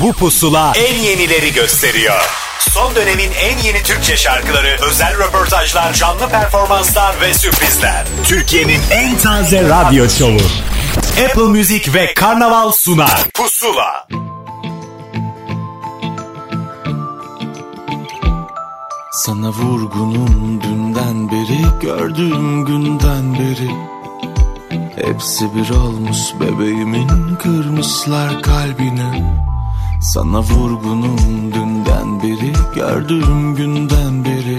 Bu pusula en yenileri gösteriyor. Son dönemin en yeni Türkçe şarkıları, özel röportajlar, canlı performanslar ve sürprizler. Türkiye'nin en taze radyo şovu. Apple Music ve Karnaval sunar. Pusula. Sana vurgunum dünden beri, gördüğüm günden beri. Hepsi bir olmuş bebeğimin, kırmışlar kalbini. Sana vurgunum dünden beri Gördüğüm günden beri.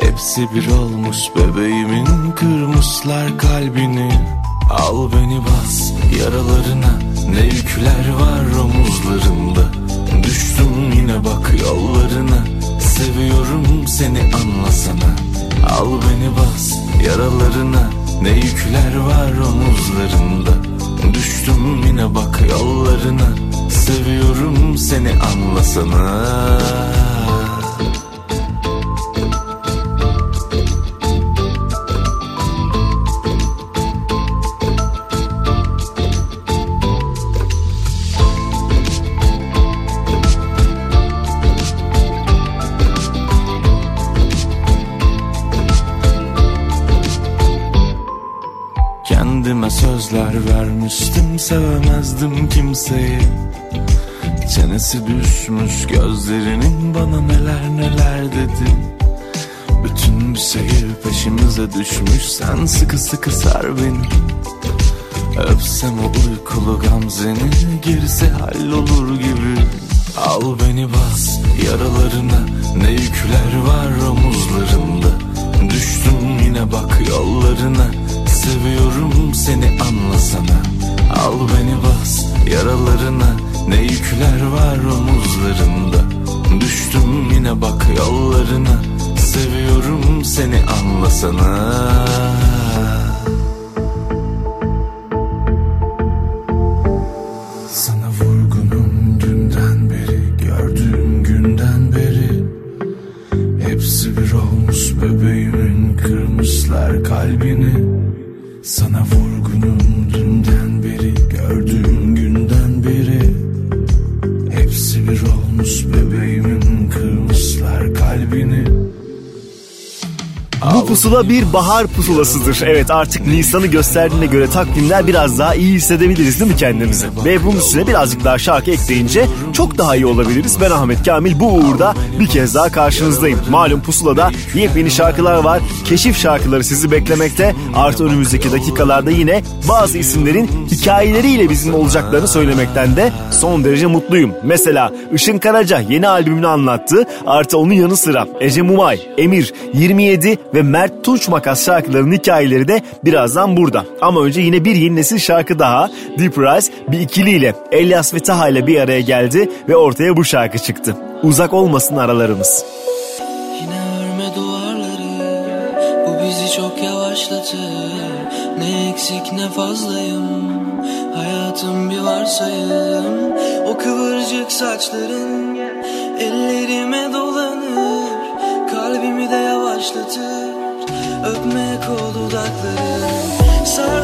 Hepsi bir olmuş bebeğimin Kırmışlar kalbini. Al beni bas yaralarına Ne yükler var omuzlarında. Düştüm yine bak yollarına Seviyorum seni anlasana. Al beni bas yaralarına Ne yükler var omuzlarında? Düştüm yine bak yollarına. Seviyorum seni anlasana sözler vermiştim sevemezdim kimseyi. Çenesi düşmüş gözlerinin bana neler neler dedi. Bütün bir şehir peşimize düşmüş sen sıkı sıkı sar beni. Öpsem o uykulu gamzeni gerisi hallolur gibi. Al beni bas yaralarına ne yükler var omuzlarında. Düştüm yine bak yollarına seviyorum seni anlasana Al beni bas yaralarına. Ne yükler var omuzlarında. Düştüm yine bak yollarına. Seviyorum seni anlasana Sana. Vurgunum dünden beri Gördüğüm günden beri. Hepsi bir olmuş bebeğimin Kırmışlar kalbini Sana vurgunum dünden beri Gördüğüm günden beri. Hepsi bir olmuş bebeğimin pusula bir bahar pusulasıdır. Evet artık Nisan'ı gösterdiğine göre takvimler biraz daha iyi hissedebiliriz değil mi kendimizi? Ve bunun üstüne birazcık daha şarkı ekleyince çok daha iyi olabiliriz. Ben Ahmet Kamil bu uğurda bir kez daha karşınızdayım. Malum pusulada yepyeni şarkılar var. Keşif şarkıları sizi beklemekte. Artı önümüzdeki dakikalarda yine bazı isimlerin hikayeleriyle bizim olacaklarını söylemekten de son derece mutluyum. Mesela Işın Karaca yeni albümünü anlattı. Artı onun yanı sıra Ece Mumay, Emir, 27 ve Mert Tunç Makas şarkılarının hikayeleri de birazdan burada. Ama önce yine bir yeni nesil şarkı daha. Deep Rise bir ikiliyle Elias ve Taha ile bir araya geldi ve ortaya bu şarkı çıktı. Uzak olmasın aralarımız. Yine örme duvarları Bu bizi çok yavaşlatır Ne eksik ne fazlayım Hayatım bir varsayım O kıvırcık saçların Ellerime dolanır Kalbimi de yavaşlatır Öpmek o dudakları Sardın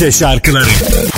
Türkçe şarkıları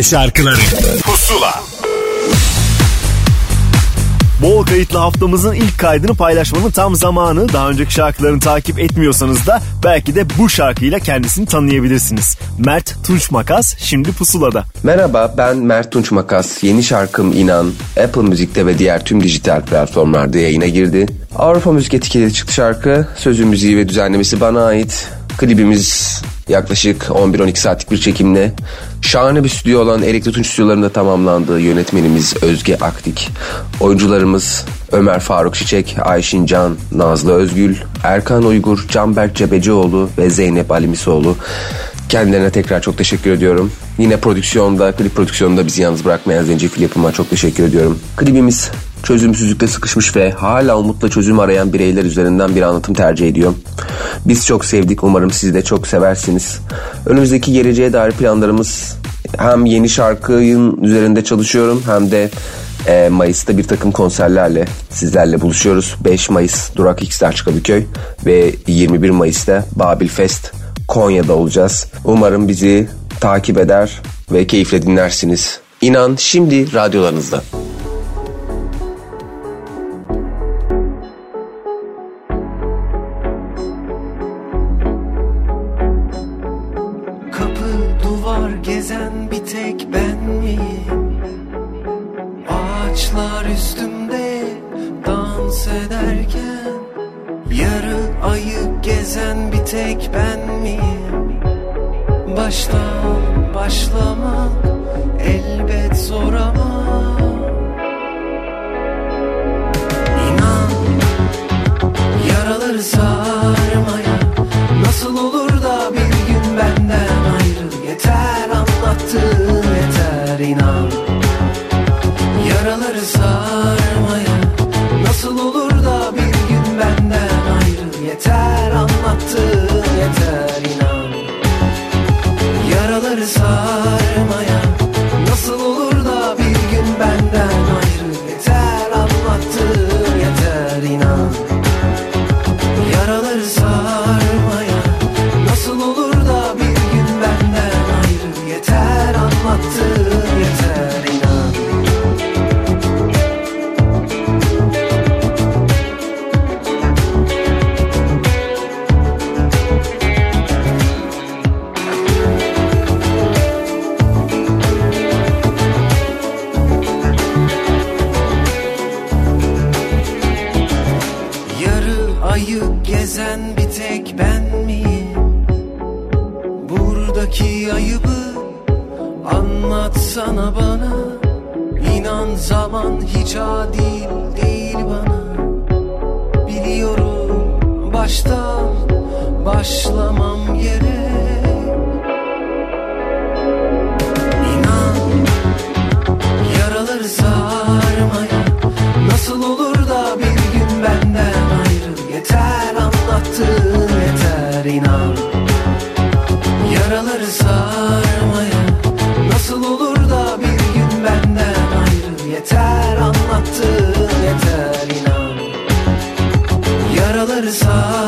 Türkçe şarkıları Pusula Bol kayıtlı haftamızın ilk kaydını paylaşmanın tam zamanı. Daha önceki şarkılarını takip etmiyorsanız da belki de bu şarkıyla kendisini tanıyabilirsiniz. Mert Tunç Makas şimdi pusulada. Merhaba ben Mert Tunç Makas. Yeni şarkım İnan Apple Müzik'te ve diğer tüm dijital platformlarda yayına girdi. Avrupa Müzik etiketiyle çıktı şarkı. Sözü, müziği ve düzenlemesi bana ait. Klibimiz yaklaşık 11-12 saatlik bir çekimle şahane bir stüdyo olan Erekli Tunç stüdyolarında tamamlandı. Yönetmenimiz Özge Aktik. Oyuncularımız Ömer Faruk Çiçek, Ayşin Can, Nazlı Özgül, Erkan Uygur, Canberk Cebecioğlu ve Zeynep Alimisoğlu. Kendilerine tekrar çok teşekkür ediyorum. Yine prodüksiyonda, klip prodüksiyonunda bizi yalnız bırakmayan Zencefil yapıma çok teşekkür ediyorum. Klibimiz çözümsüzlükte sıkışmış ve hala umutla çözüm arayan bireyler üzerinden bir anlatım tercih ediyor. Biz çok sevdik. Umarım siz de çok seversiniz. Önümüzdeki geleceğe dair planlarımız hem yeni şarkının üzerinde çalışıyorum hem de e, Mayıs'ta bir takım konserlerle sizlerle buluşuyoruz. 5 Mayıs Durak X'ler Çıkadıköy ve 21 Mayıs'ta Babil Fest Konya'da olacağız. Umarım bizi takip eder ve keyifle dinlersiniz. İnan şimdi radyolarınızda. anlattığın yeter inan. Yaraları sağ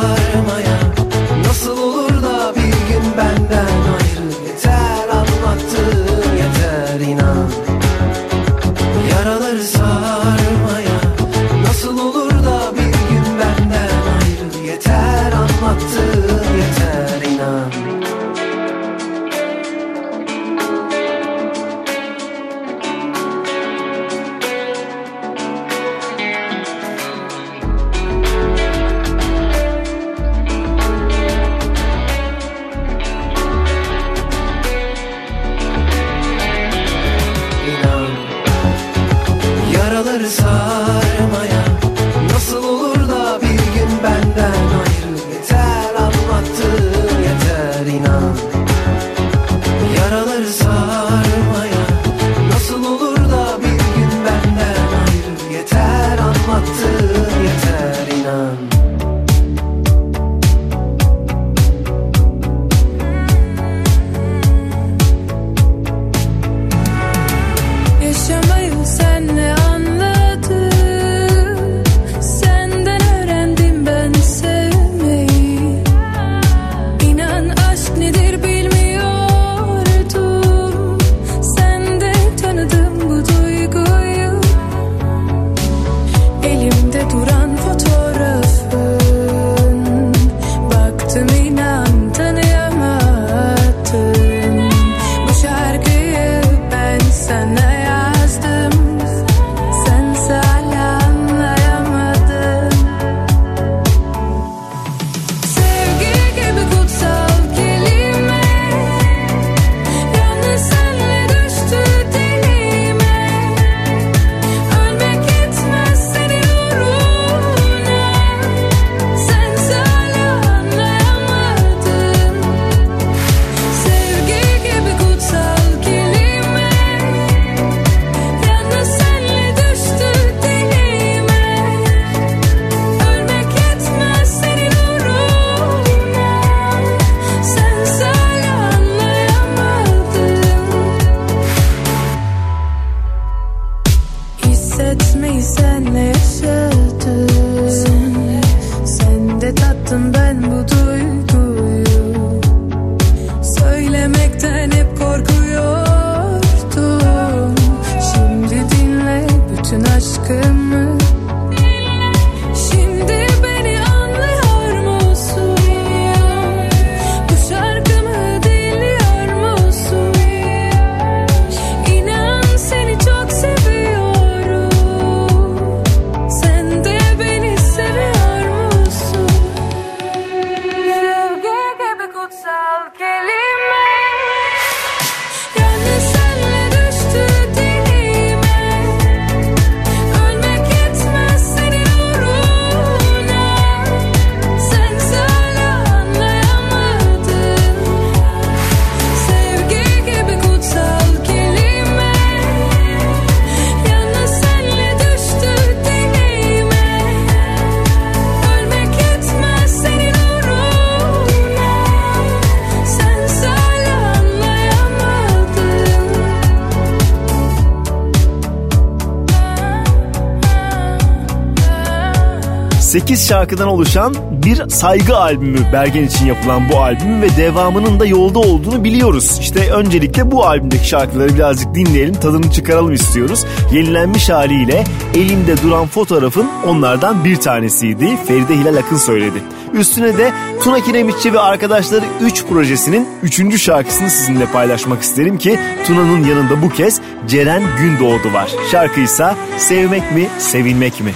8 şarkıdan oluşan bir saygı albümü Bergen için yapılan bu albüm ve devamının da yolda olduğunu biliyoruz. İşte öncelikle bu albümdeki şarkıları birazcık dinleyelim, tadını çıkaralım istiyoruz. Yenilenmiş haliyle elimde duran fotoğrafın onlardan bir tanesiydi. Feride Hilal Akın söyledi. Üstüne de Tuna Kiremitçi ve arkadaşları 3 projesinin 3. şarkısını sizinle paylaşmak isterim ki Tuna'nın yanında bu kez Ceren Gündoğdu var. Şarkıysa Sevmek mi, Sevilmek mi?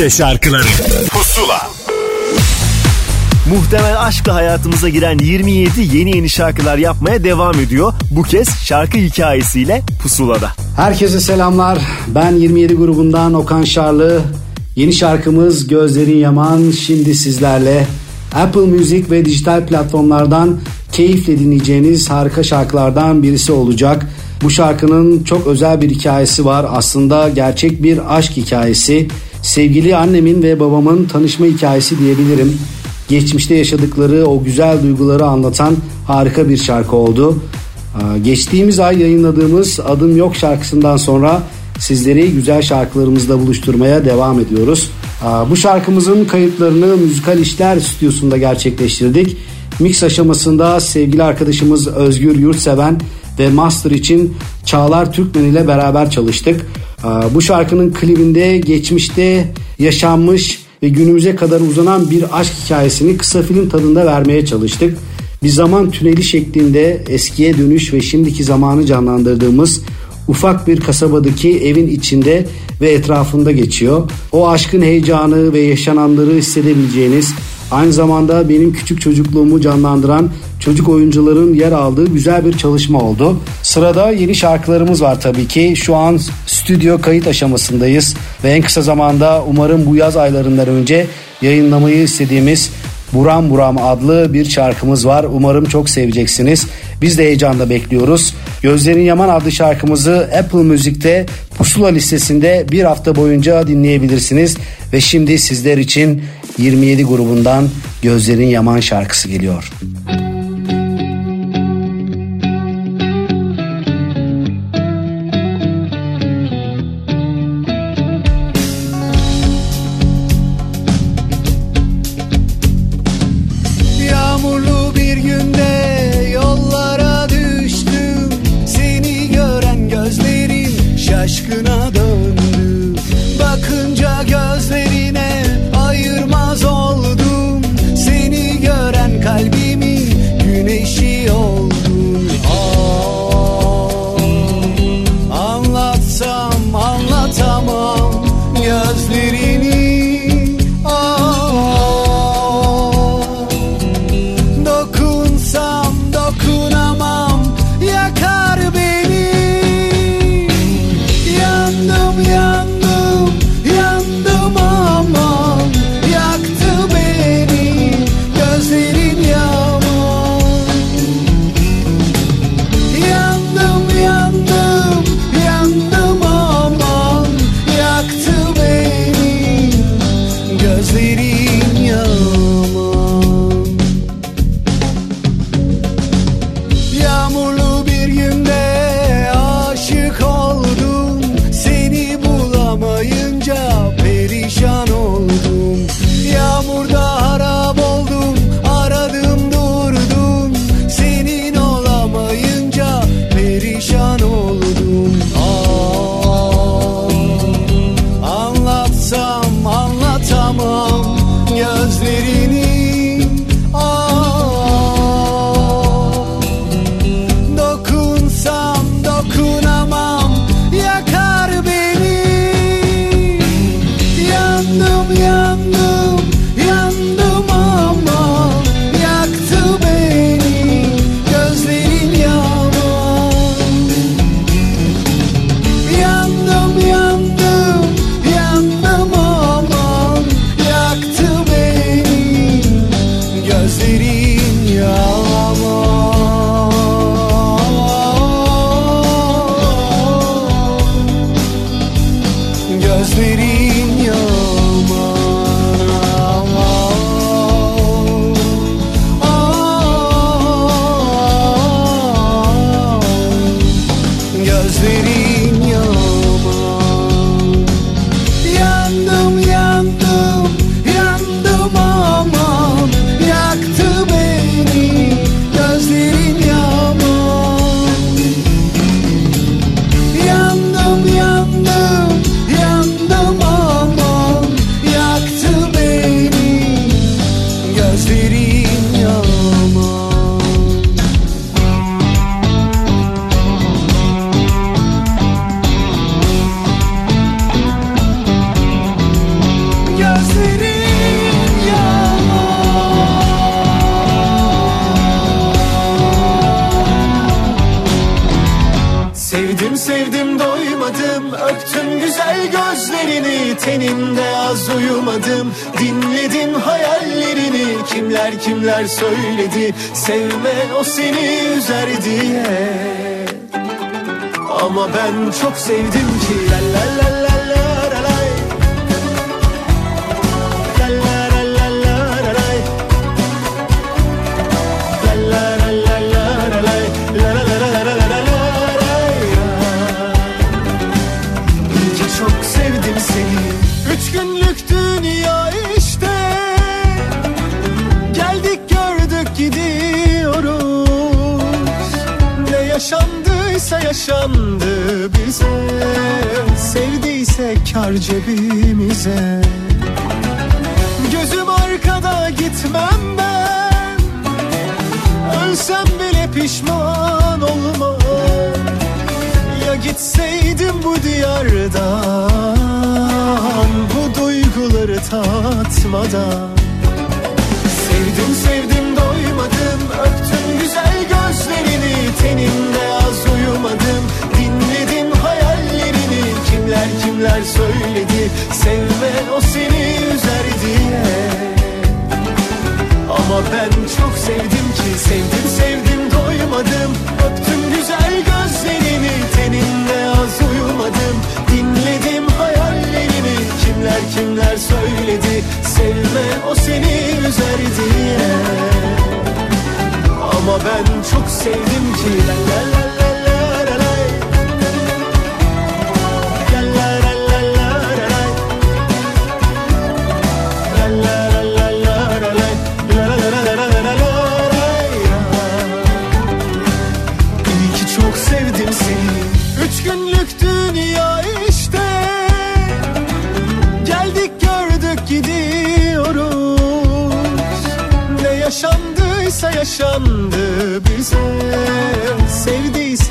Türkçe şarkıları Pusula Muhtemel aşkla hayatımıza giren 27 yeni yeni şarkılar yapmaya devam ediyor. Bu kez şarkı hikayesiyle Pusula'da. Herkese selamlar. Ben 27 grubundan Okan Şarlı. Yeni şarkımız Gözlerin Yaman şimdi sizlerle. Apple Music ve dijital platformlardan keyifle dinleyeceğiniz harika şarkılardan birisi olacak. Bu şarkının çok özel bir hikayesi var. Aslında gerçek bir aşk hikayesi. Sevgili annemin ve babamın tanışma hikayesi diyebilirim. Geçmişte yaşadıkları o güzel duyguları anlatan harika bir şarkı oldu. Ee, Geçtiğimiz ay yayınladığımız Adım Yok şarkısından sonra sizleri güzel şarkılarımızla buluşturmaya devam ediyoruz. Ee, Bu şarkımızın kayıtlarını Müzikal İşler Stüdyosu'nda gerçekleştirdik. Mix aşamasında sevgili arkadaşımız Özgür Yurtseven ve Master için Çağlar Türkmen ile beraber çalıştık. Bu şarkının klibinde geçmişte yaşanmış ve günümüze kadar uzanan bir aşk hikayesini kısa film tadında vermeye çalıştık. Bir zaman tüneli şeklinde eskiye dönüş ve şimdiki zamanı canlandırdığımız ufak bir kasabadaki evin içinde ve etrafında geçiyor. O aşkın heyecanı ve yaşananları hissedebileceğiniz aynı zamanda benim küçük çocukluğumu canlandıran çocuk oyuncuların yer aldığı güzel bir çalışma oldu. Sırada yeni şarkılarımız var tabii ki. Şu an stüdyo kayıt aşamasındayız ve en kısa zamanda umarım bu yaz aylarından önce yayınlamayı istediğimiz Buram Buram adlı bir şarkımız var. Umarım çok seveceksiniz. Biz de heyecanla bekliyoruz. Gözlerin Yaman adlı şarkımızı Apple Müzik'te Pusula listesinde bir hafta boyunca dinleyebilirsiniz. Ve şimdi sizler için 27 grubundan Gözlerin Yaman şarkısı geliyor. Yağmurlu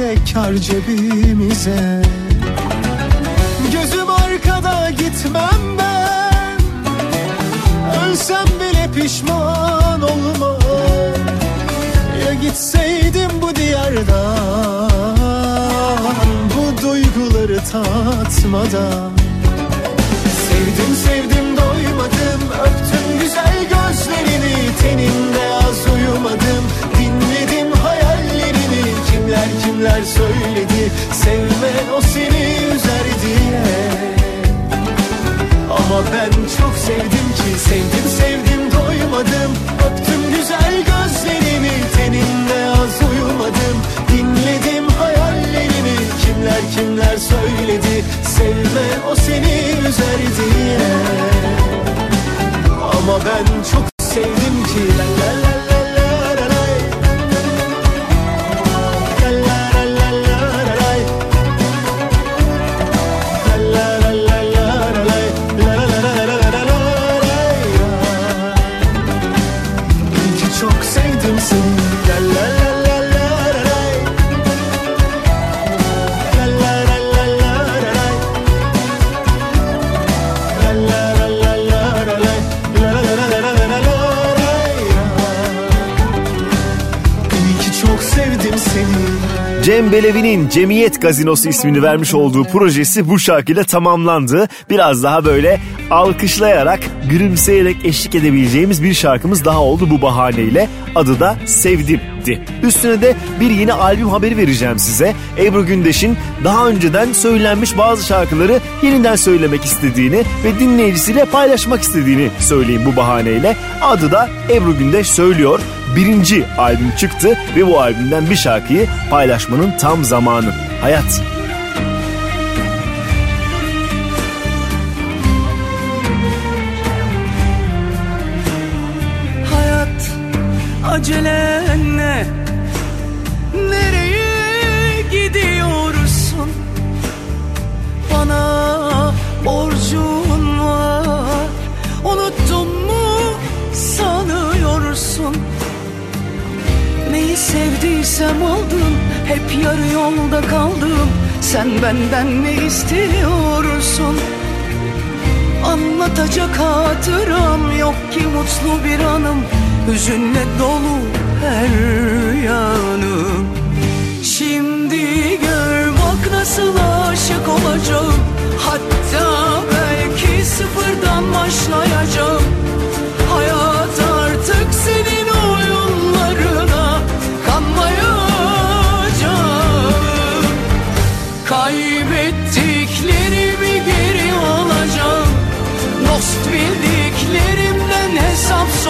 Sevdiyse kar cebimize. Gözüm arkada gitmem ben. Ölsem bile pişman olmam. Ya gitseydim bu diyardan Bu duyguları tatmadan. Sevdim sevdim doymadım. Öptüm güzel gözlerini Teninde az uyumadım. Dinledim Kimler kimler söyledi Sevme o seni üzer diye. Ama ben çok sevdim ki sevdim sevdim doymadım. Öptüm güzel gözlerini teninde az uyumadım. Dinledim hayallerini kimler kimler söyledi Sevme o seni üzer diye. Ama ben çok Cem Belevi'nin Cemiyet Gazinosu ismini vermiş olduğu projesi bu şarkıyla tamamlandı. Biraz daha böyle alkışlayarak, gülümseyerek eşlik edebileceğimiz bir şarkımız daha oldu bu bahaneyle. Adı da Sevdim'di. Üstüne de bir yeni albüm haberi vereceğim size. Ebru Gündeş'in daha önceden söylenmiş bazı şarkıları yeniden söylemek istediğini ve dinleyicisiyle paylaşmak istediğini söyleyeyim bu bahaneyle. Adı da Ebru Gündeş söylüyor birinci albüm çıktı ve bu albümden bir şarkıyı paylaşmanın tam zamanı. Hayat. Hayat acelenle Nereye gidiyorsun Bana borcun sevdiysem aldım Hep yarı yolda kaldım. Sen benden ne istiyorsun? Anlatacak hatıram yok ki mutlu bir anım. Hüzünle dolu her yanım. Şimdi gör bak nasıl aşık olacağım. Hatta belki sıfırdan başlayacağım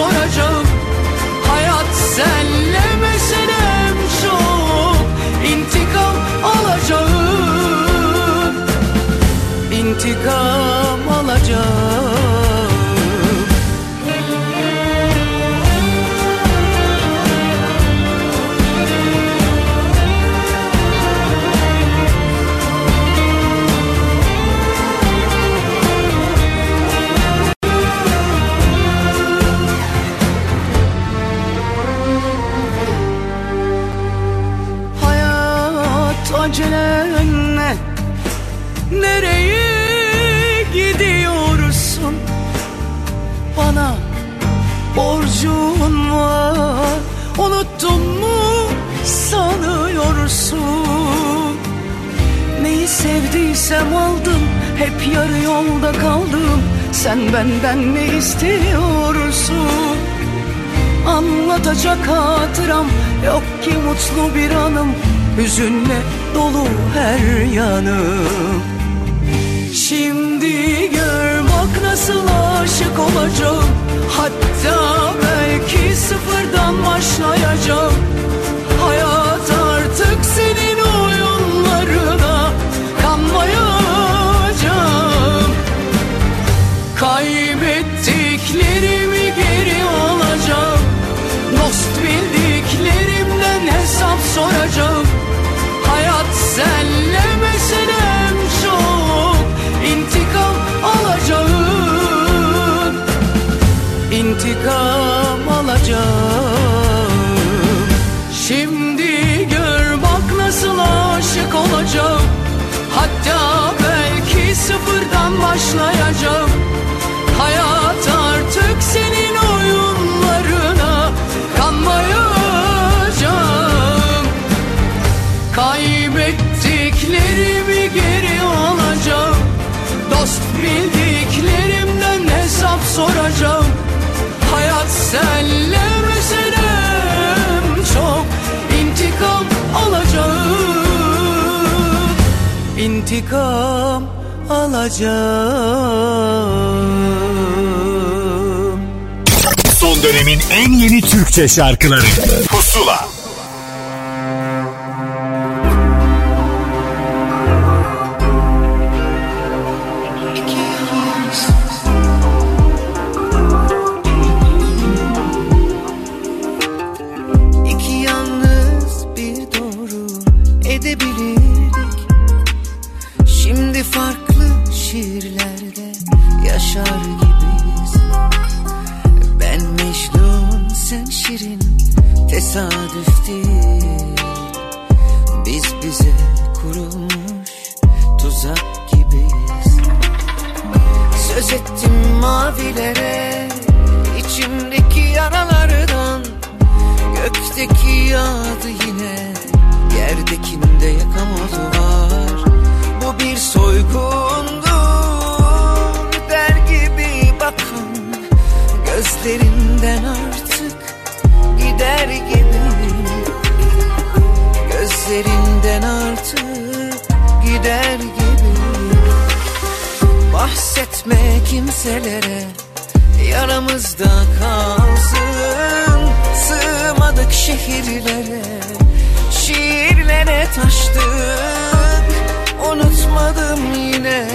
soracağım. Sevdiysem aldım Hep yarı yolda kaldım Sen benden ne istiyorsun? Anlatacak hatıram Yok ki mutlu bir anım. Hüzünle dolu her yanım. Şimdi gör bak nasıl aşık olacağım. Hatta belki sıfırdan başlayacağım Kaybettiklerimi geri alacağım. Dost bildiklerimden hesap soracağım. Hayat senle meselem çok. İntikam alacağım. İntikam alacağım. Şimdi gör bak nasıl aşık olacağım. Hatta belki sıfırdan başlayacağım İntikam alacağım. Son dönemin en yeni Türkçe şarkıları. Pusula yağdı yine. Yerdekinde yakamozu var. Bu bir soygundur Der gibi bakan Gözlerinden artık Gider gibi. Gözlerinden artık Gider gibi. Bahsetme kimselere Yaramızda kalsın Sığmadık şehirlere Şiirlere taştık. Unutmadım yine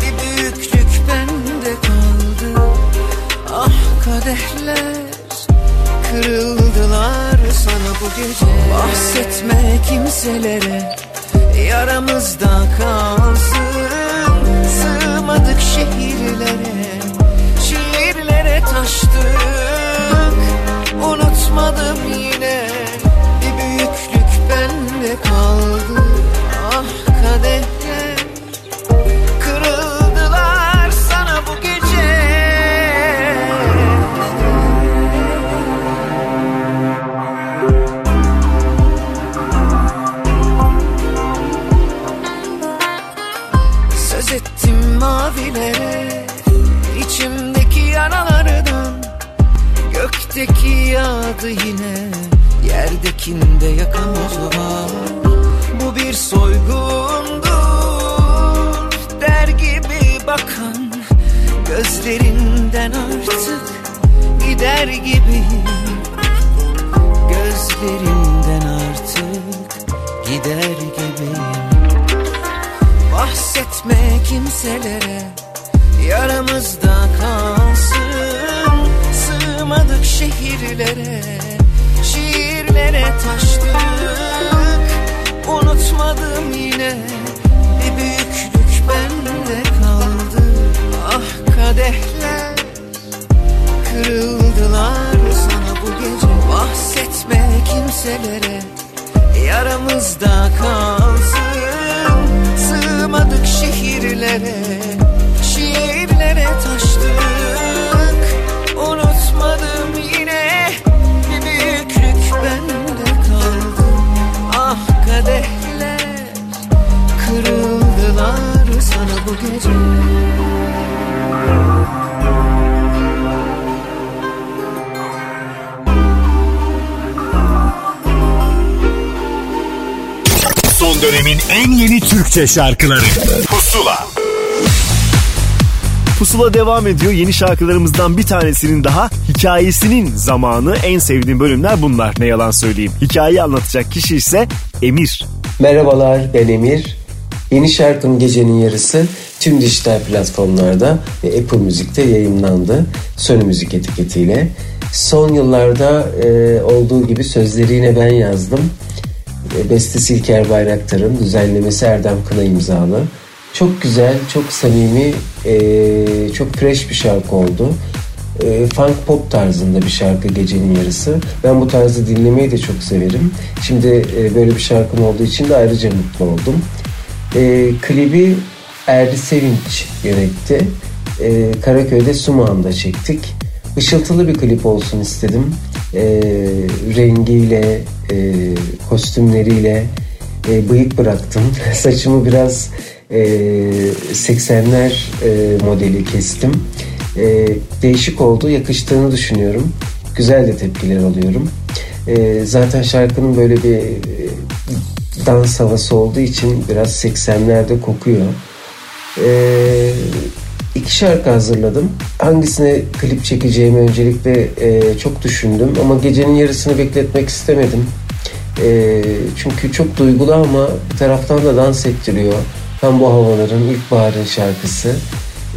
Bir büyüklük bende kaldı. Ah kadehler Kırıldılar sana bu gece. Bahsetme kimselere Yaramızda kalsın. Sığmadık şehirlere Şiirlere taştık Unutmadım yine. Bir büyüklük bende kaldı. Ah kadehler yağdı yine. Yerdekinde yakamoz var. Bu bir soygundur. Der gibi bakan Gözlerinden artık Gider gibi. Gözlerinden artık Gider gibi. Bahsetme kimselere Yaramızda şehirlere Şiirlere taştık. Unutmadım yine Bir büyüklük bende kaldı. Ah kadehler Kırıldılar sana bu gece. Bahsetme kimselere Yaramızda kalsın. Sığmadık şehir yerlere Şiirlere taştık bu gece Son dönemin en yeni Türkçe şarkıları Pusula Pusula devam ediyor. Yeni şarkılarımızdan bir tanesinin daha hikayesinin zamanı. En sevdiğim bölümler bunlar. Ne yalan söyleyeyim. Hikayeyi anlatacak kişi ise Emir. Merhabalar ben Emir. Yeni şarkım Gecenin Yarısı tüm dijital platformlarda ve Apple Müzik'te yayınlandı. Sony Müzik etiketiyle. Son yıllarda e, olduğu gibi sözleri yine ben yazdım. E, bestesi İlker Bayraktar'ın, düzenlemesi Erdem Kına imzalı. Çok güzel, çok samimi, e, çok fresh bir şarkı oldu. E, funk pop tarzında bir şarkı Gecenin Yarısı. Ben bu tarzı dinlemeyi de çok severim. Şimdi e, böyle bir şarkım olduğu için de ayrıca mutlu oldum. E, klibi Erdi Sevinç yönetti. E, Karaköy'de Sumağı'nda çektik. Işıltılı bir klip olsun istedim. E, rengiyle, e, kostümleriyle e, bıyık bıraktım. Saçımı biraz e, 80'ler e, modeli kestim. E, değişik oldu, yakıştığını düşünüyorum. Güzel de tepkiler alıyorum. E, zaten şarkının böyle bir e, dans havası olduğu için biraz 80'lerde kokuyor. Ee, iki şarkı hazırladım. Hangisine klip çekeceğimi öncelikle e, çok düşündüm ama gecenin yarısını bekletmek istemedim. E, çünkü çok duygulu ama bir taraftan da dans ettiriyor. Tam bu havaların ilkbaharın şarkısı.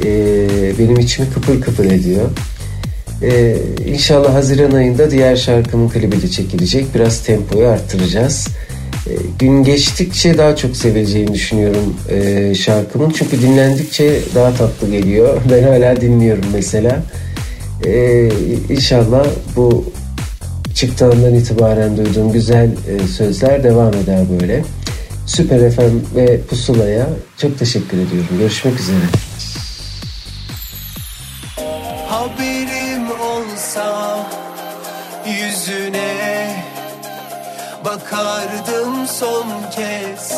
E, benim içimi kıpır kıpır ediyor. Ee, inşallah Haziran ayında diğer şarkımın klibi de çekilecek. Biraz tempoyu arttıracağız. Ee, gün geçtikçe daha çok sevileceğini düşünüyorum e, şarkımın. Çünkü dinlendikçe daha tatlı geliyor. Ben hala dinliyorum mesela. Ee, inşallah bu çıktığından itibaren duyduğum güzel e, sözler devam eder böyle. Süper FM ve Pusula'ya çok teşekkür ediyorum. Görüşmek üzere. Bakardım son kez.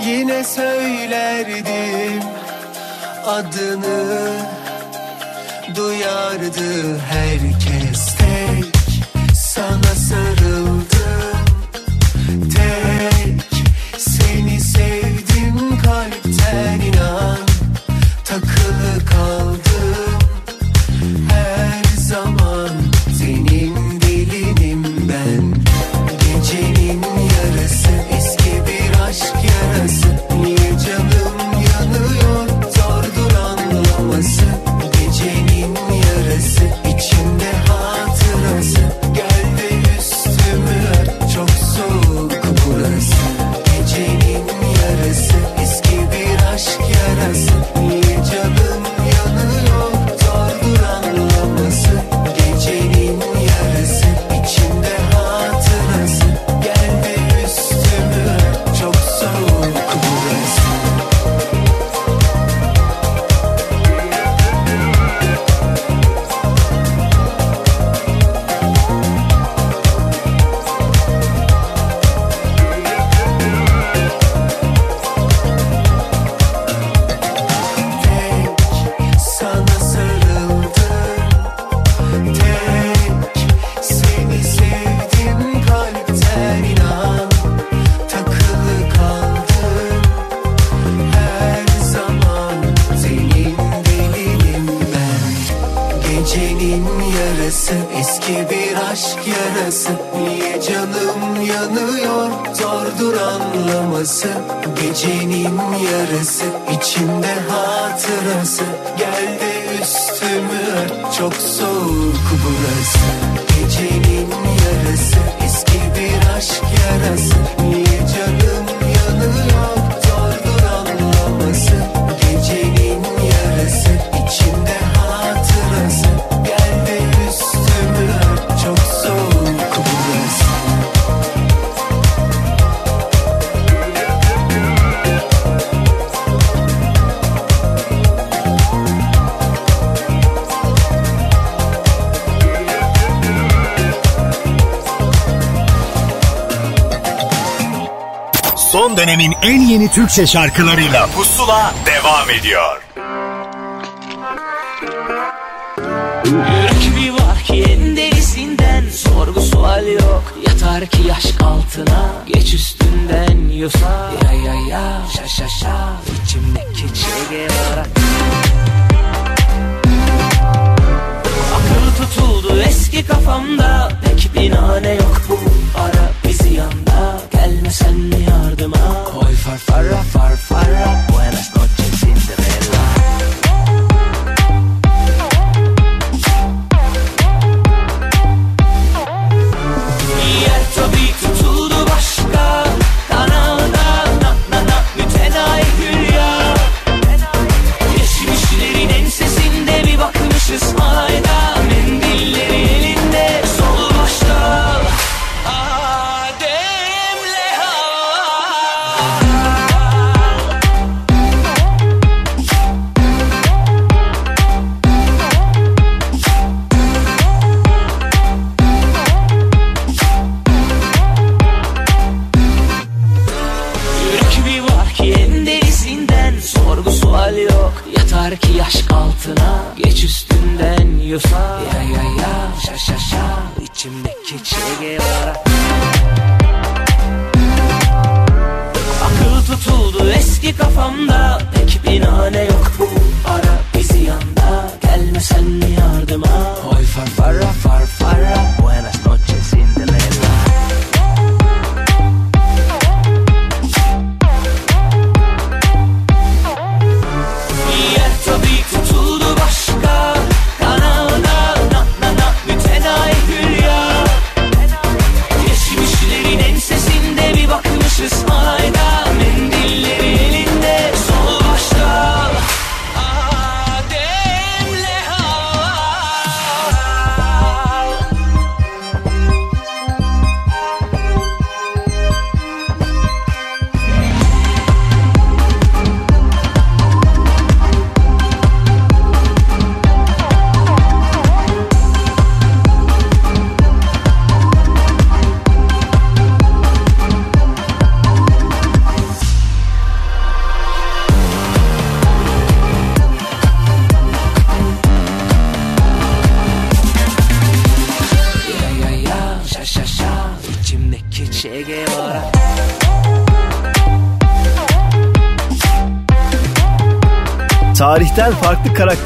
Yine söylerdim adını Duyardı herkes en yeni Türkçe şarkılarıyla Pusula devam ediyor.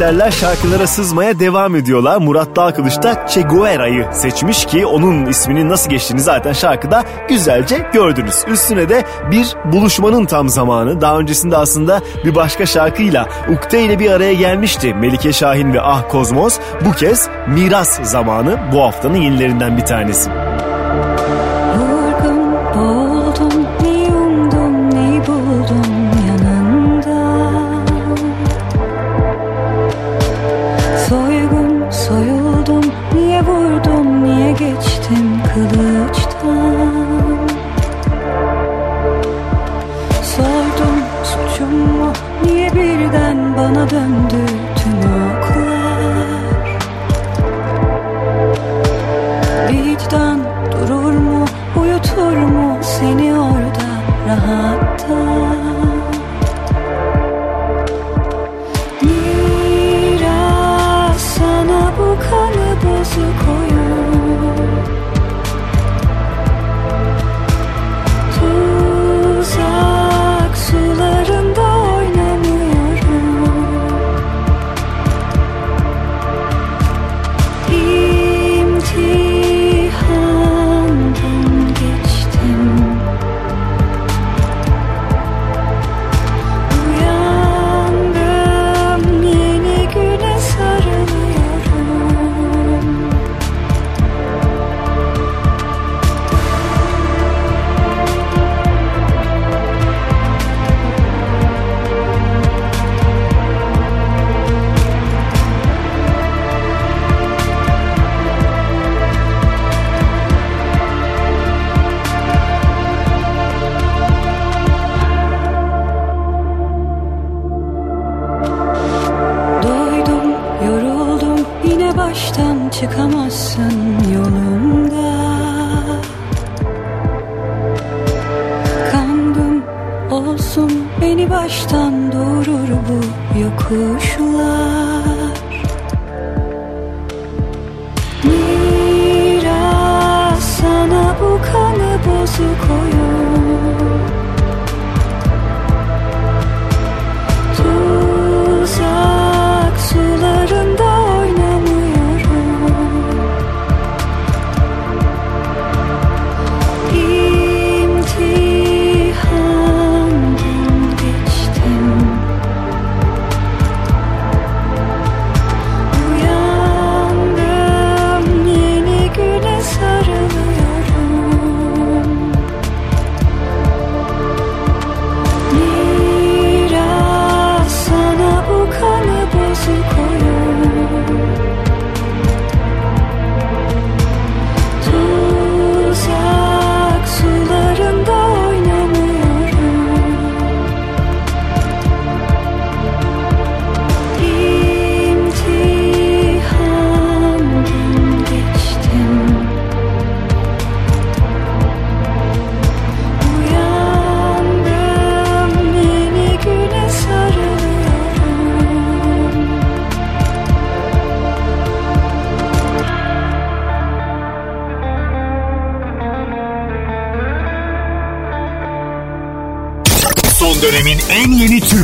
karakterler şarkılara sızmaya devam ediyorlar. Murat Dağkılıç da Che Guevara'yı seçmiş ki onun isminin nasıl geçtiğini zaten şarkıda güzelce gördünüz. Üstüne de bir buluşmanın tam zamanı. Daha öncesinde aslında bir başka şarkıyla Ukde ile bir araya gelmişti Melike Şahin ve Ah Kozmos. Bu kez Miras zamanı bu haftanın yenilerinden bir tanesi.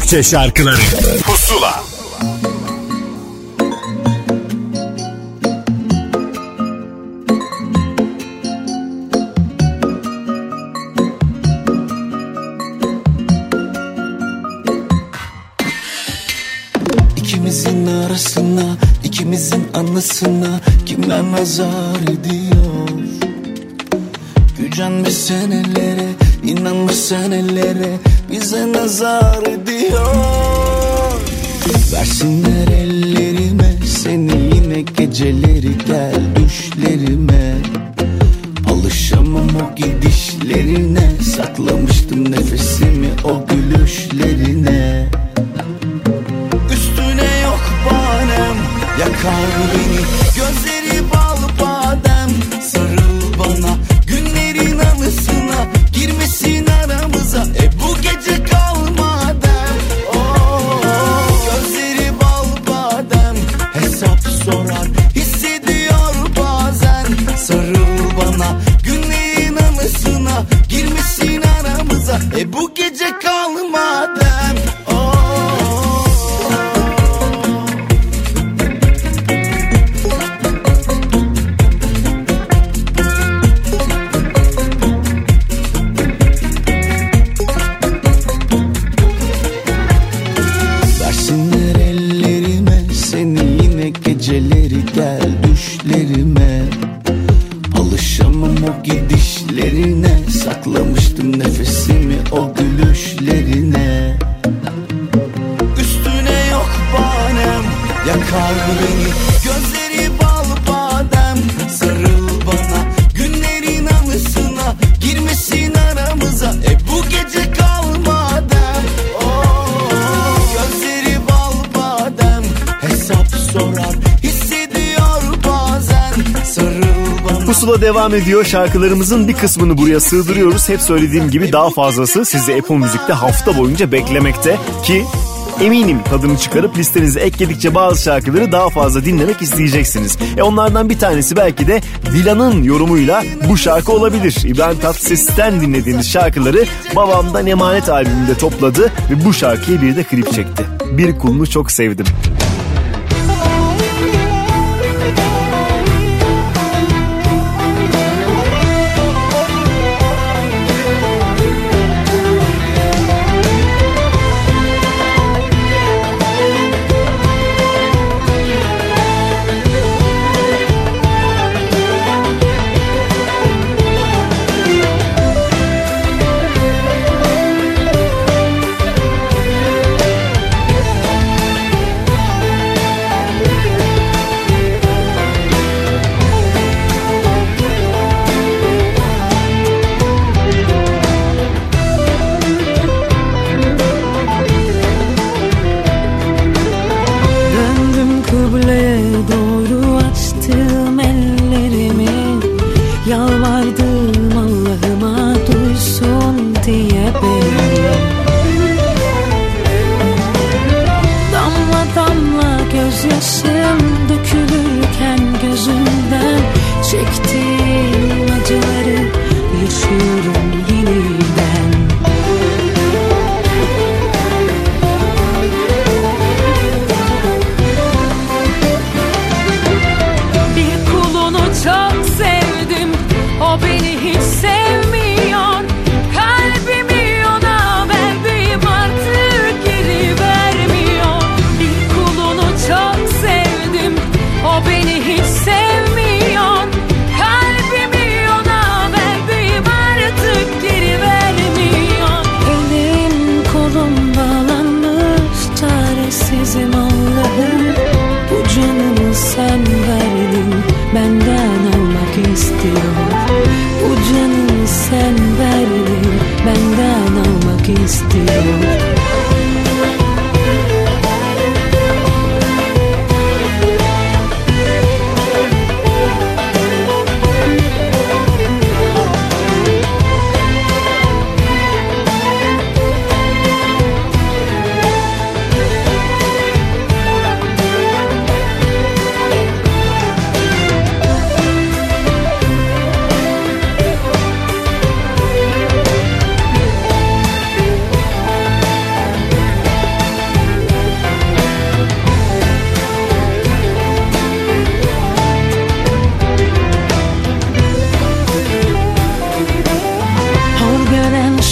Türkçe şarkıları Pusula İkimizin arasına, ikimizin anısına kimler nazar ediyor? Gücenmiş senelere, inanmış senelere bize nazar ediyor. Devam ediyor. Şarkılarımızın bir kısmını buraya sığdırıyoruz. Hep söylediğim gibi daha fazlası sizi Apple Müzik'te hafta boyunca beklemekte ki Eminim tadını çıkarıp listenize ekledikçe bazı şarkıları daha fazla dinlemek isteyeceksiniz. E onlardan bir tanesi belki de Dilan'ın yorumuyla bu şarkı olabilir. İbrahim Tatlıses'ten dinlediğiniz şarkıları Babamdan Emanet albümünde topladı ve bu şarkıyı bir de klip çekti. Bir kulunu çok sevdim.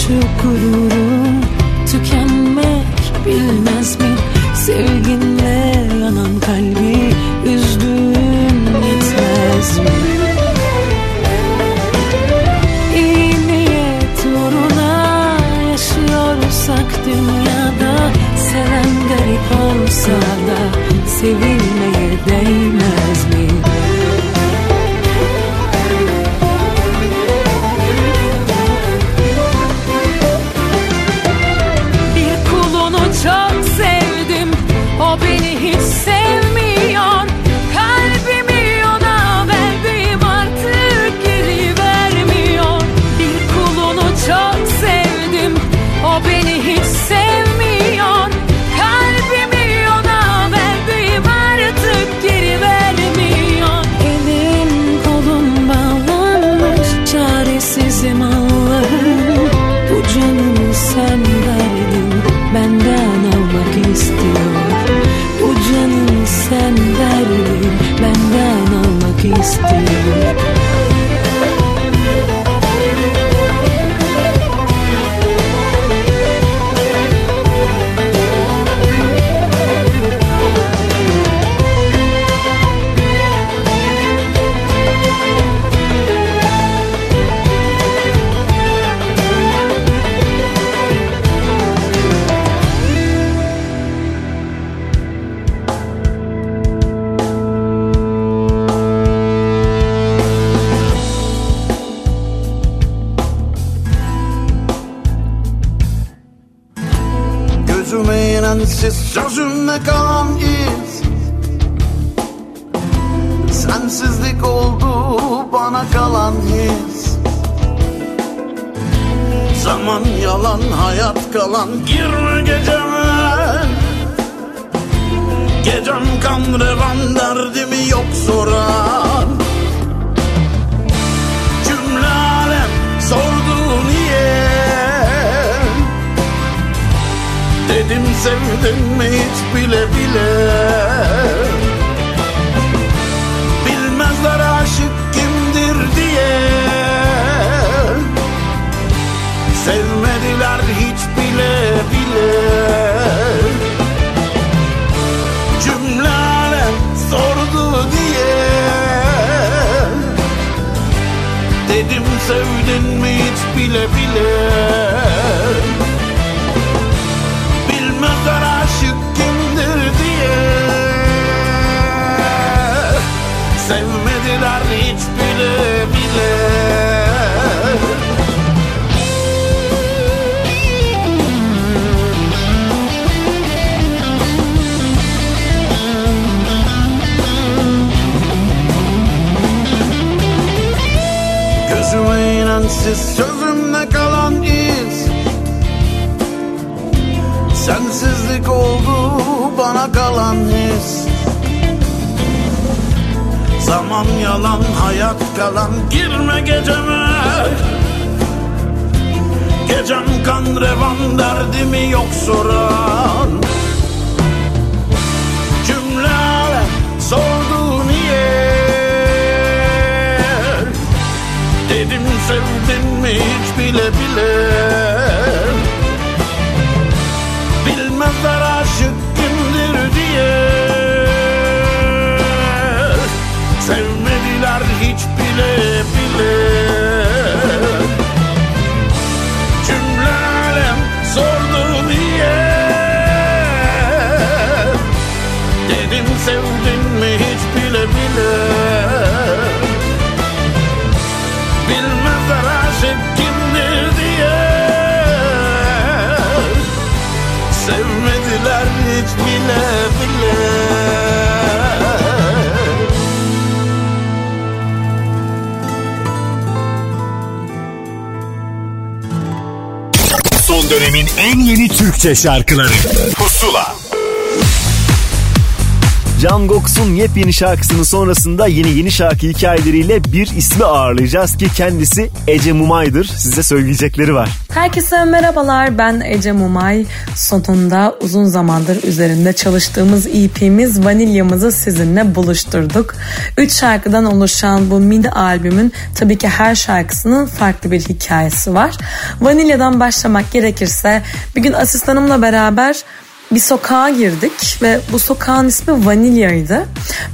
くる Sevmediler hiç bile bile. Gözüme inançsız sözümde kalan iz. Sensizlik oldu bana kalan his. Zaman yalan hayat yalan. Girme geceme. Gecem kan revan derdimi yok soran. Cümleler sordu niye? Dedim sevdin mi hiç bile bile? Bilmezler aşık en yeni Türkçe şarkıları Pusula Can Goks'un yepyeni şarkısının sonrasında yeni yeni şarkı hikayeleriyle bir ismi ağırlayacağız ki kendisi Ece Mumay'dır. Size söyleyecekleri var. Herkese merhabalar ben Ece Mumay. Sonunda uzun zamandır üzerinde çalıştığımız EP'miz Vanilyamızı sizinle buluşturduk. Üç şarkıdan oluşan bu mini albümün tabii ki her şarkısının farklı bir hikayesi var. Vanilyadan başlamak gerekirse bir gün asistanımla beraber bir sokağa girdik ve bu sokağın ismi Vanilya'ydı.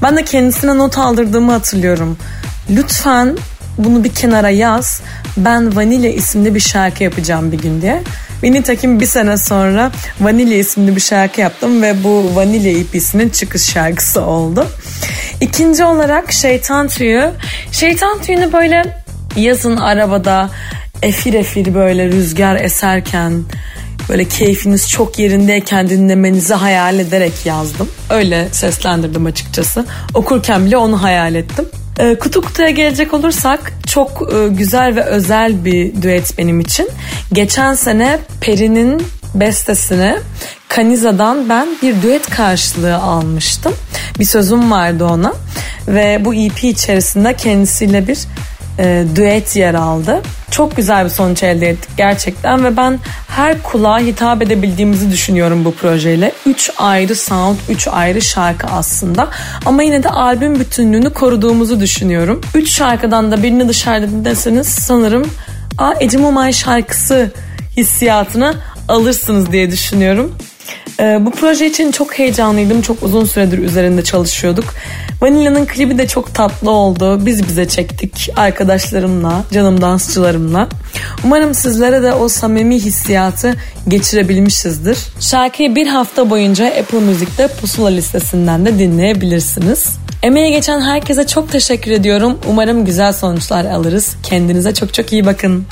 Ben de kendisine not aldırdığımı hatırlıyorum. Lütfen bunu bir kenara yaz. Ben Vanilya isimli bir şarkı yapacağım bir gün diye. Ve nitekim bir sene sonra Vanilya isimli bir şarkı yaptım ve bu Vanilya EP'sinin çıkış şarkısı oldu. İkinci olarak Şeytan Tüyü. Şeytan Tüyü'nü böyle yazın arabada efir efir böyle rüzgar eserken böyle keyfiniz çok yerindeyken dinlemenizi hayal ederek yazdım. Öyle seslendirdim açıkçası. Okurken bile onu hayal ettim. E, kutu kutuya gelecek olursak çok e, güzel ve özel bir düet benim için. Geçen sene Peri'nin bestesini Kaniza'dan ben bir düet karşılığı almıştım. Bir sözüm vardı ona ve bu EP içerisinde kendisiyle bir e, düet yer aldı. Çok güzel bir sonuç elde ettik gerçekten ve ben her kulağa hitap edebildiğimizi düşünüyorum bu projeyle. Üç ayrı sound, üç ayrı şarkı aslında. Ama yine de albüm bütünlüğünü koruduğumuzu düşünüyorum. Üç şarkıdan da birini dışarıda dinleseniz sanırım Aa, Ece şarkısı hissiyatını alırsınız diye düşünüyorum. Ee, bu proje için çok heyecanlıydım. Çok uzun süredir üzerinde çalışıyorduk. Vanilla'nın klibi de çok tatlı oldu. Biz bize çektik arkadaşlarımla, canım dansçılarımla. Umarım sizlere de o samimi hissiyatı geçirebilmişizdir. Şarkıyı bir hafta boyunca Apple Müzik'te Pusula listesinden de dinleyebilirsiniz. Emeğe geçen herkese çok teşekkür ediyorum. Umarım güzel sonuçlar alırız. Kendinize çok çok iyi bakın.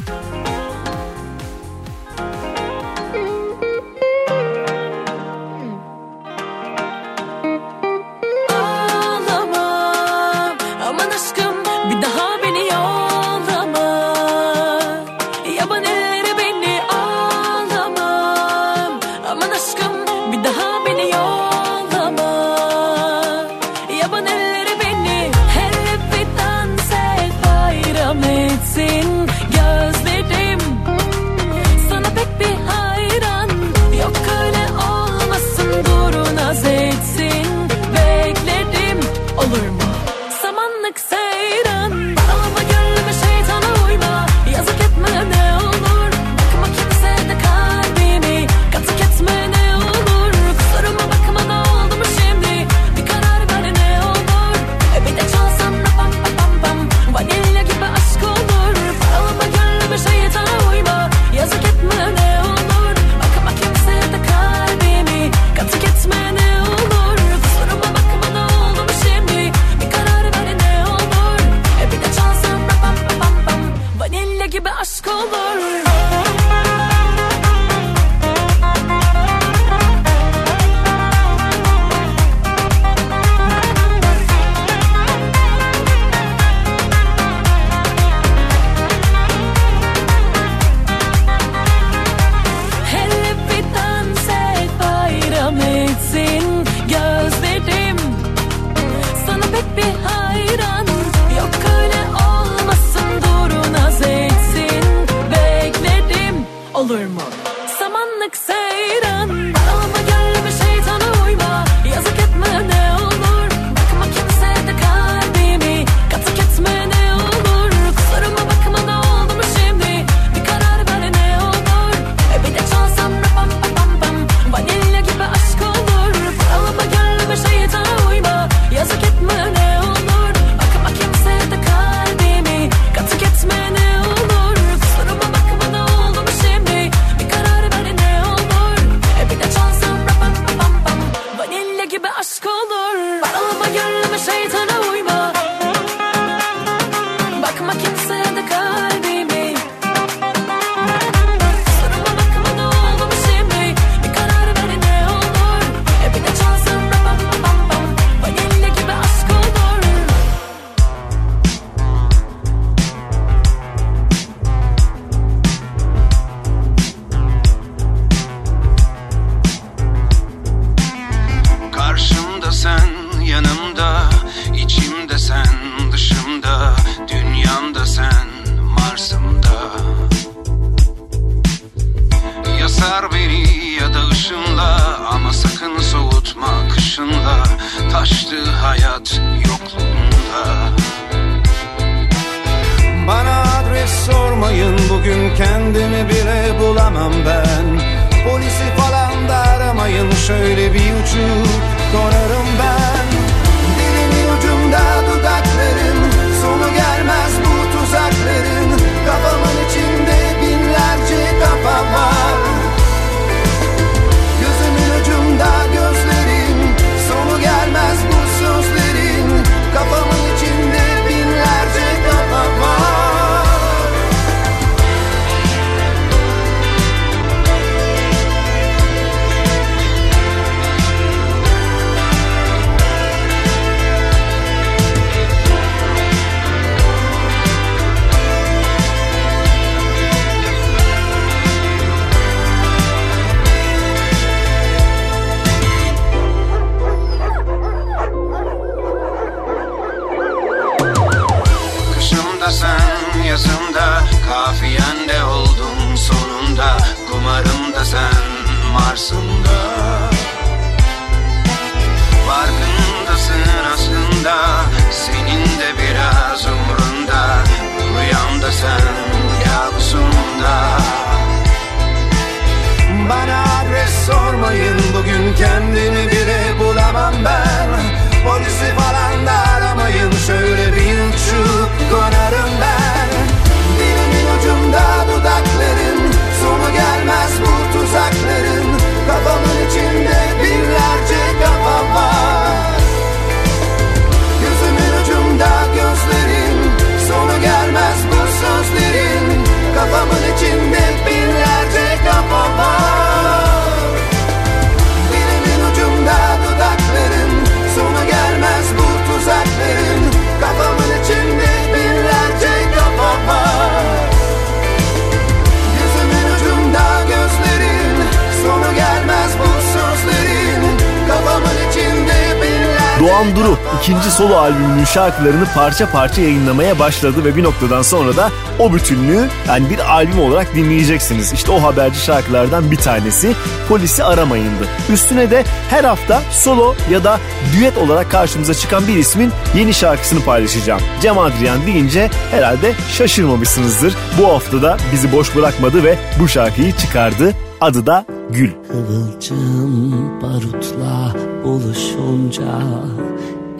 İkinci solo albümünün şarkılarını parça parça yayınlamaya başladı ve bir noktadan sonra da o bütünlüğü yani bir albüm olarak dinleyeceksiniz. İşte o haberci şarkılardan bir tanesi Polisi Aramayın'dı. Üstüne de her hafta solo ya da düet olarak karşımıza çıkan bir ismin yeni şarkısını paylaşacağım. Cem Adrian deyince herhalde şaşırmamışsınızdır. Bu hafta da bizi boş bırakmadı ve bu şarkıyı çıkardı. Adı da Gül. Kıvılcım barutla buluşunca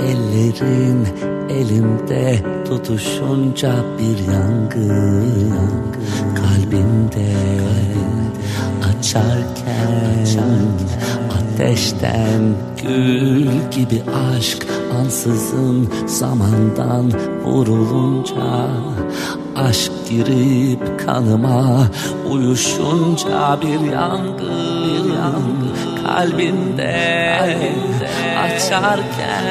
Ellerin elimde tutuşunca bir yangın Kalbimde. Açarken Ateşten gül gibi aşk ansızın zamandan vurulunca Aşk girip kanıma uyuşunca bir yangın, bir yangın kalbimde, açarken,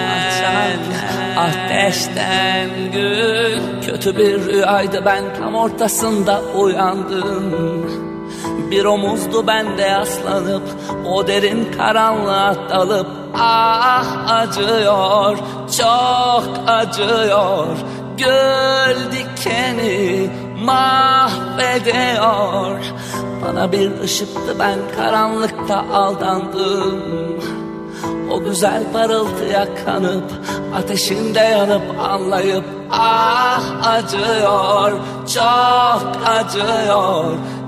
ateşten gül. Kötü bir rüyaydı ben tam ortasında uyandım. Bir omuzdu bende yaslanıp o derin karanlığa dalıp ah acıyor çok acıyor Göl dikeni mahvediyor. Bana bir ışıktı ben karanlıkta aldandım. O güzel parıltıya kanıp Ateşinde yanıp anlayıp Ah acıyor çok acıyor.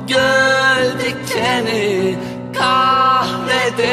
Göl dikeni kahrediyor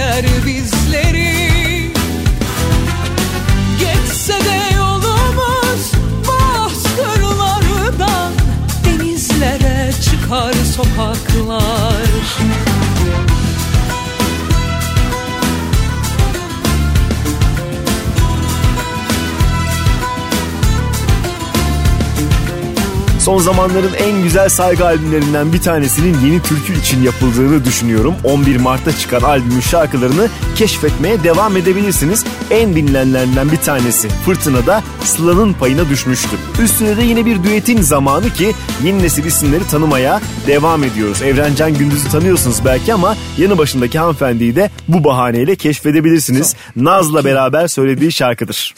Yeniler bizleri. Geçse de yolumuz bozkırlardan Denizlere çıkar sokaklar Son zamanların en güzel saygı albümlerinden bir tanesinin yeni türkü için yapıldığını düşünüyorum. 11 Mart'ta çıkan albümün şarkılarını keşfetmeye devam edebilirsiniz. En dinlenenlerinden bir tanesi Fırtına'da Sıla'nın payına düşmüştü. Üstüne de yine bir düetin zamanı ki yeni nesil isimleri tanımaya devam ediyoruz. Evrencan Gündüz'ü tanıyorsunuz belki ama yanı başındaki hanımefendiyi de bu bahaneyle keşfedebilirsiniz. Naz'la beraber söylediği şarkıdır.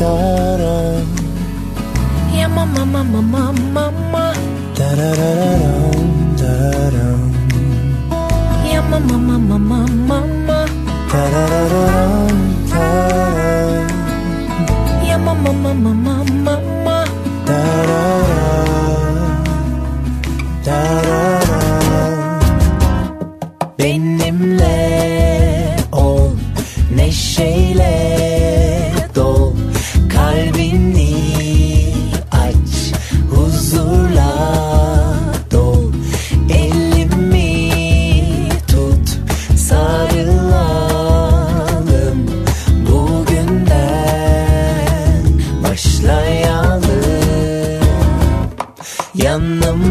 Ya mama mama mama mama. Ya mama mama mama mama. Ya mama mama mama mama. Benimle ol neşeyle yandım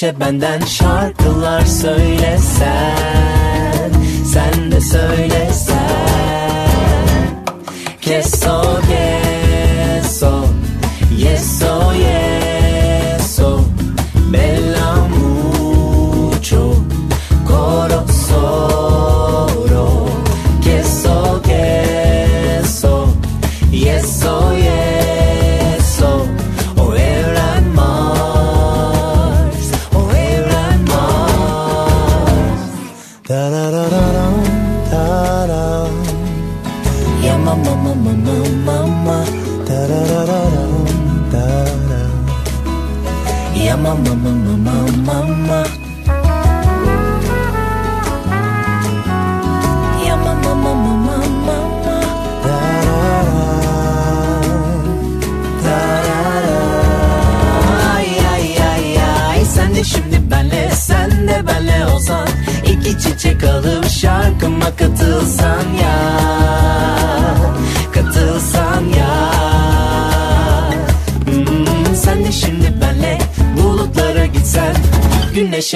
geçmişe benden şarkılar söylesen. Sen de söyle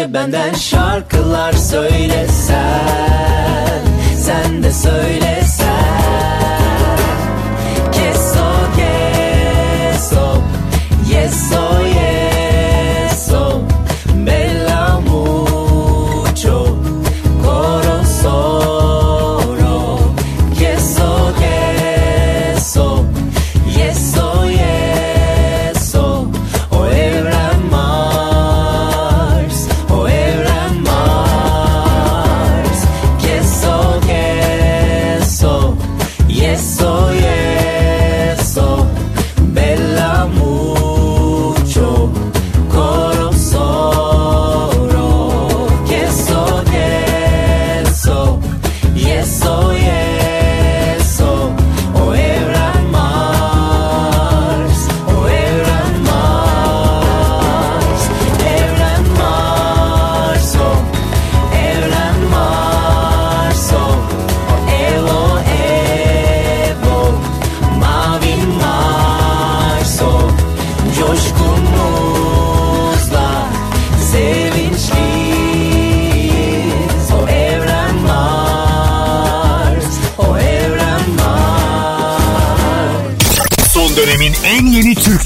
Keşke benden şarkılar söylesen. Sen de söyle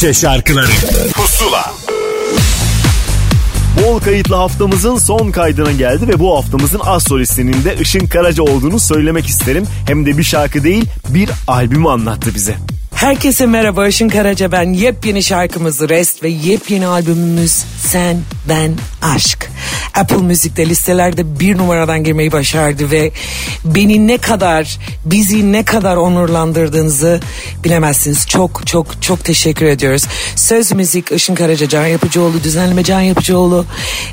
Türkçe şarkıları Pusula Bol kayıtlı haftamızın son kaydına geldi ve bu haftamızın az solistinin de Işın Karaca olduğunu söylemek isterim. Hem de bir şarkı değil bir albümü anlattı bize. Herkese merhaba Işın Karaca ben. Yepyeni şarkımız Rest ve yepyeni albümümüz Sen, Ben, Aşk. Apple Müzik'te listelerde bir numaradan girmeyi başardı ve beni ne kadar, bizi ne kadar onurlandırdığınızı bilemezsiniz. Çok çok çok teşekkür ediyoruz. Söz müzik Işın Karaca, Can Yapıcıoğlu, düzenleme Can Yapıcıoğlu,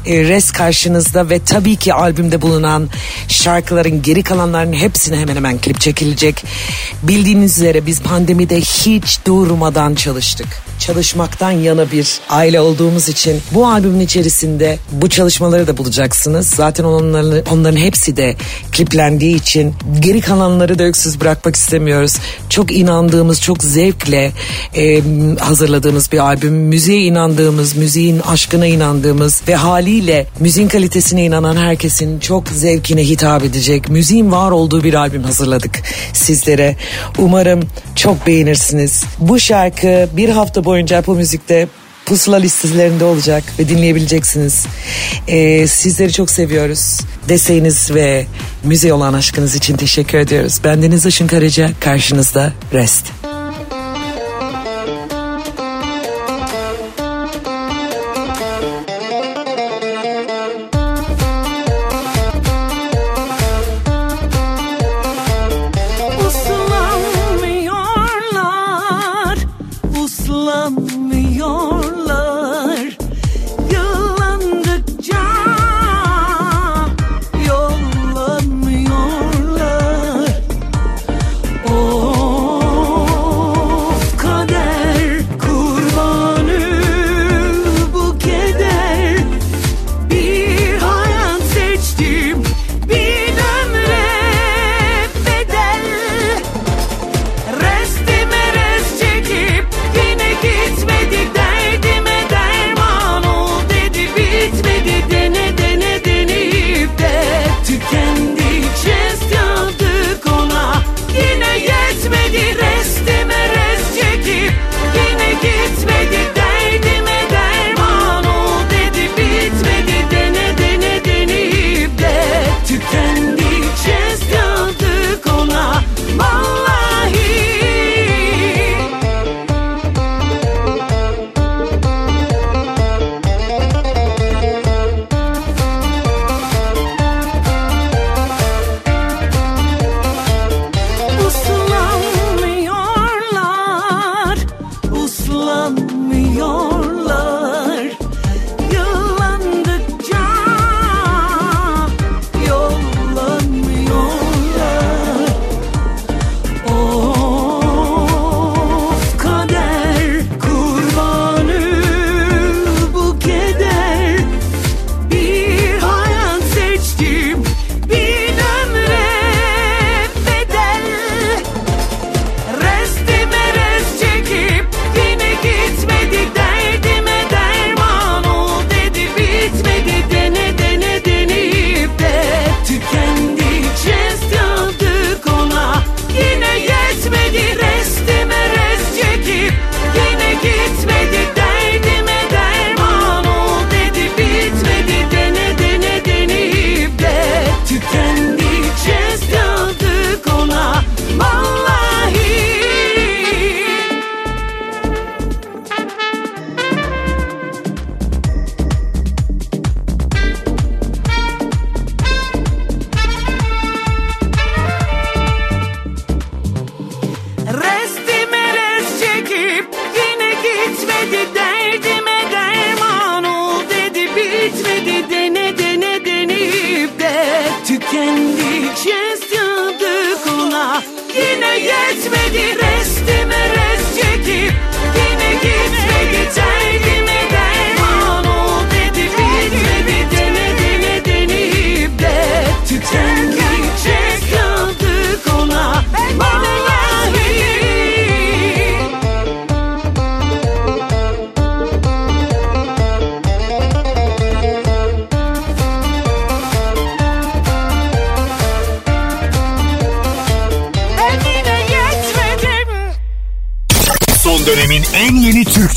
e, Rest karşınızda ve tabii ki albümde bulunan şarkıların geri kalanlarının hepsine hemen hemen klip çekilecek. Bildiğiniz üzere biz pandemide hiç durmadan çalıştık. Çalışmaktan yana bir aile olduğumuz için bu albümün içerisinde bu çalışmaları da bulacaksınız. Zaten onların, onların hepsi de kliplendiği için geri kalanları da öksüz bırakmak istemiyoruz. Çok inandığımız, çok zevkle e, hazırladığımız bir albüm. Müziğe inandığımız, müziğin aşkına inandığımız ve haliyle müziğin kalitesine inanan herkesin çok zevkine hitap edecek, müziğin var olduğu bir albüm hazırladık sizlere. Umarım çok beğenirsiniz. Bu şarkı bir hafta boyunca Apple Müzik'te pusula listelerinde olacak ve dinleyebileceksiniz. Ee, sizleri çok seviyoruz. Desteğiniz ve müziğe olan aşkınız için teşekkür ediyoruz. Ben Deniz Işın Karaca, karşınızda Rest.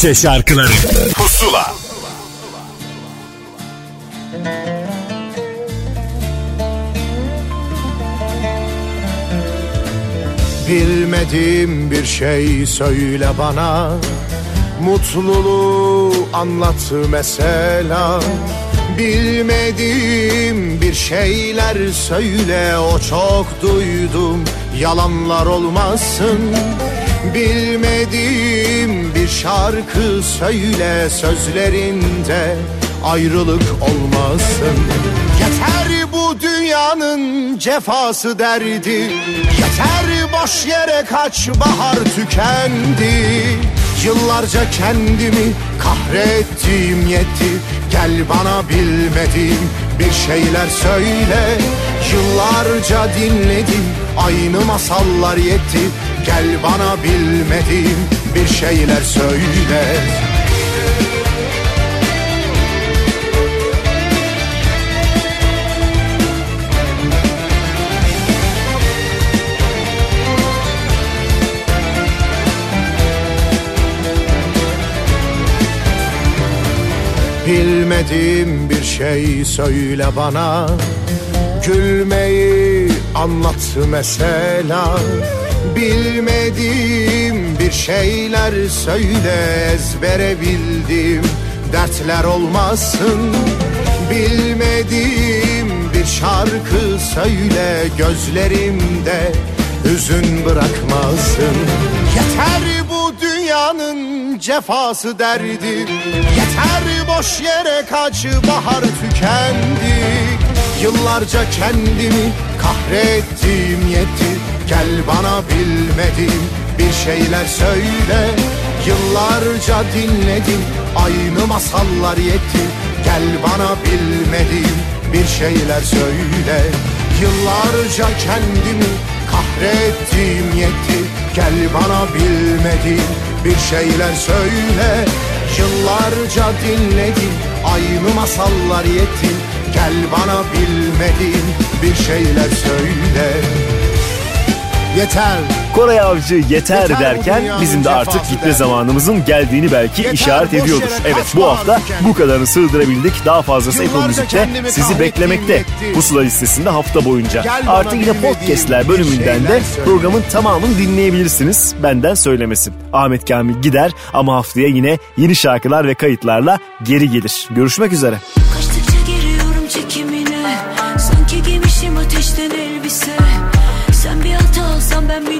Türkçe şarkıları. Pusula. Bilmediğim bir şey söyle bana. Mutluluğu anlat mesela. Bilmediğim bir şeyler söyle. O çok duydum. Yalanlar olmasın Bilmediğim bir şarkı söyle Sözlerinde ayrılık olmasın. Yeter bu dünyanın cefası derdi Yeter boş yere kaç bahar tükendi. Yıllarca kendimi kahrettiğim yetti Gel bana bilmediğim bir şeyler söyle. Yıllarca dinledim aynı masallar yetti Gel bana bilmediğim bir şeyler söyle. Bilmediğim bir şey söyle bana. Gülmeyi anlat mesela Bilmediğim bir şeyler söyle ezbere bildim. Dertler olmasın. Bilmediğim bir şarkı söyle gözlerimde hüzün bırakmasın. Yeter bu dünyanın cefası derdi. Yeter boş yere kaç bahar tükendi. Yıllarca kendimi kahrettiğim yetti Gel bana bilmediğim bir şeyler söyle Yıllarca dinledim. Aynı masallar yetti Gel bana bilmediğim bir şeyler söyle Yıllarca kendimi kahrettiğim yetti Gel bana bilmediğim bir şeyler söyle. Yıllarca dinledim aynı masallar yetti Gel bana bilmediğim bir şeyler söyle Yeter Koray Avcı yeter, Yeter derken bizim de artık gitme der. zamanımızın geldiğini belki Yeter işaret ediyordur. Evet bu hafta tüken. bu kadarını sığdırabildik. Daha fazlası Apple Müzik'te sizi beklemekte. yetti. Pusula listesinde hafta boyunca. Gel Artık yine podcastler bölümünden de programın tamamını dinleyebilirsiniz. Benden söylemesin. Ahmet Kamil gider ama haftaya yine yeni şarkılar ve kayıtlarla geri gelir. Görüşmek üzere. Kaçtıkça let me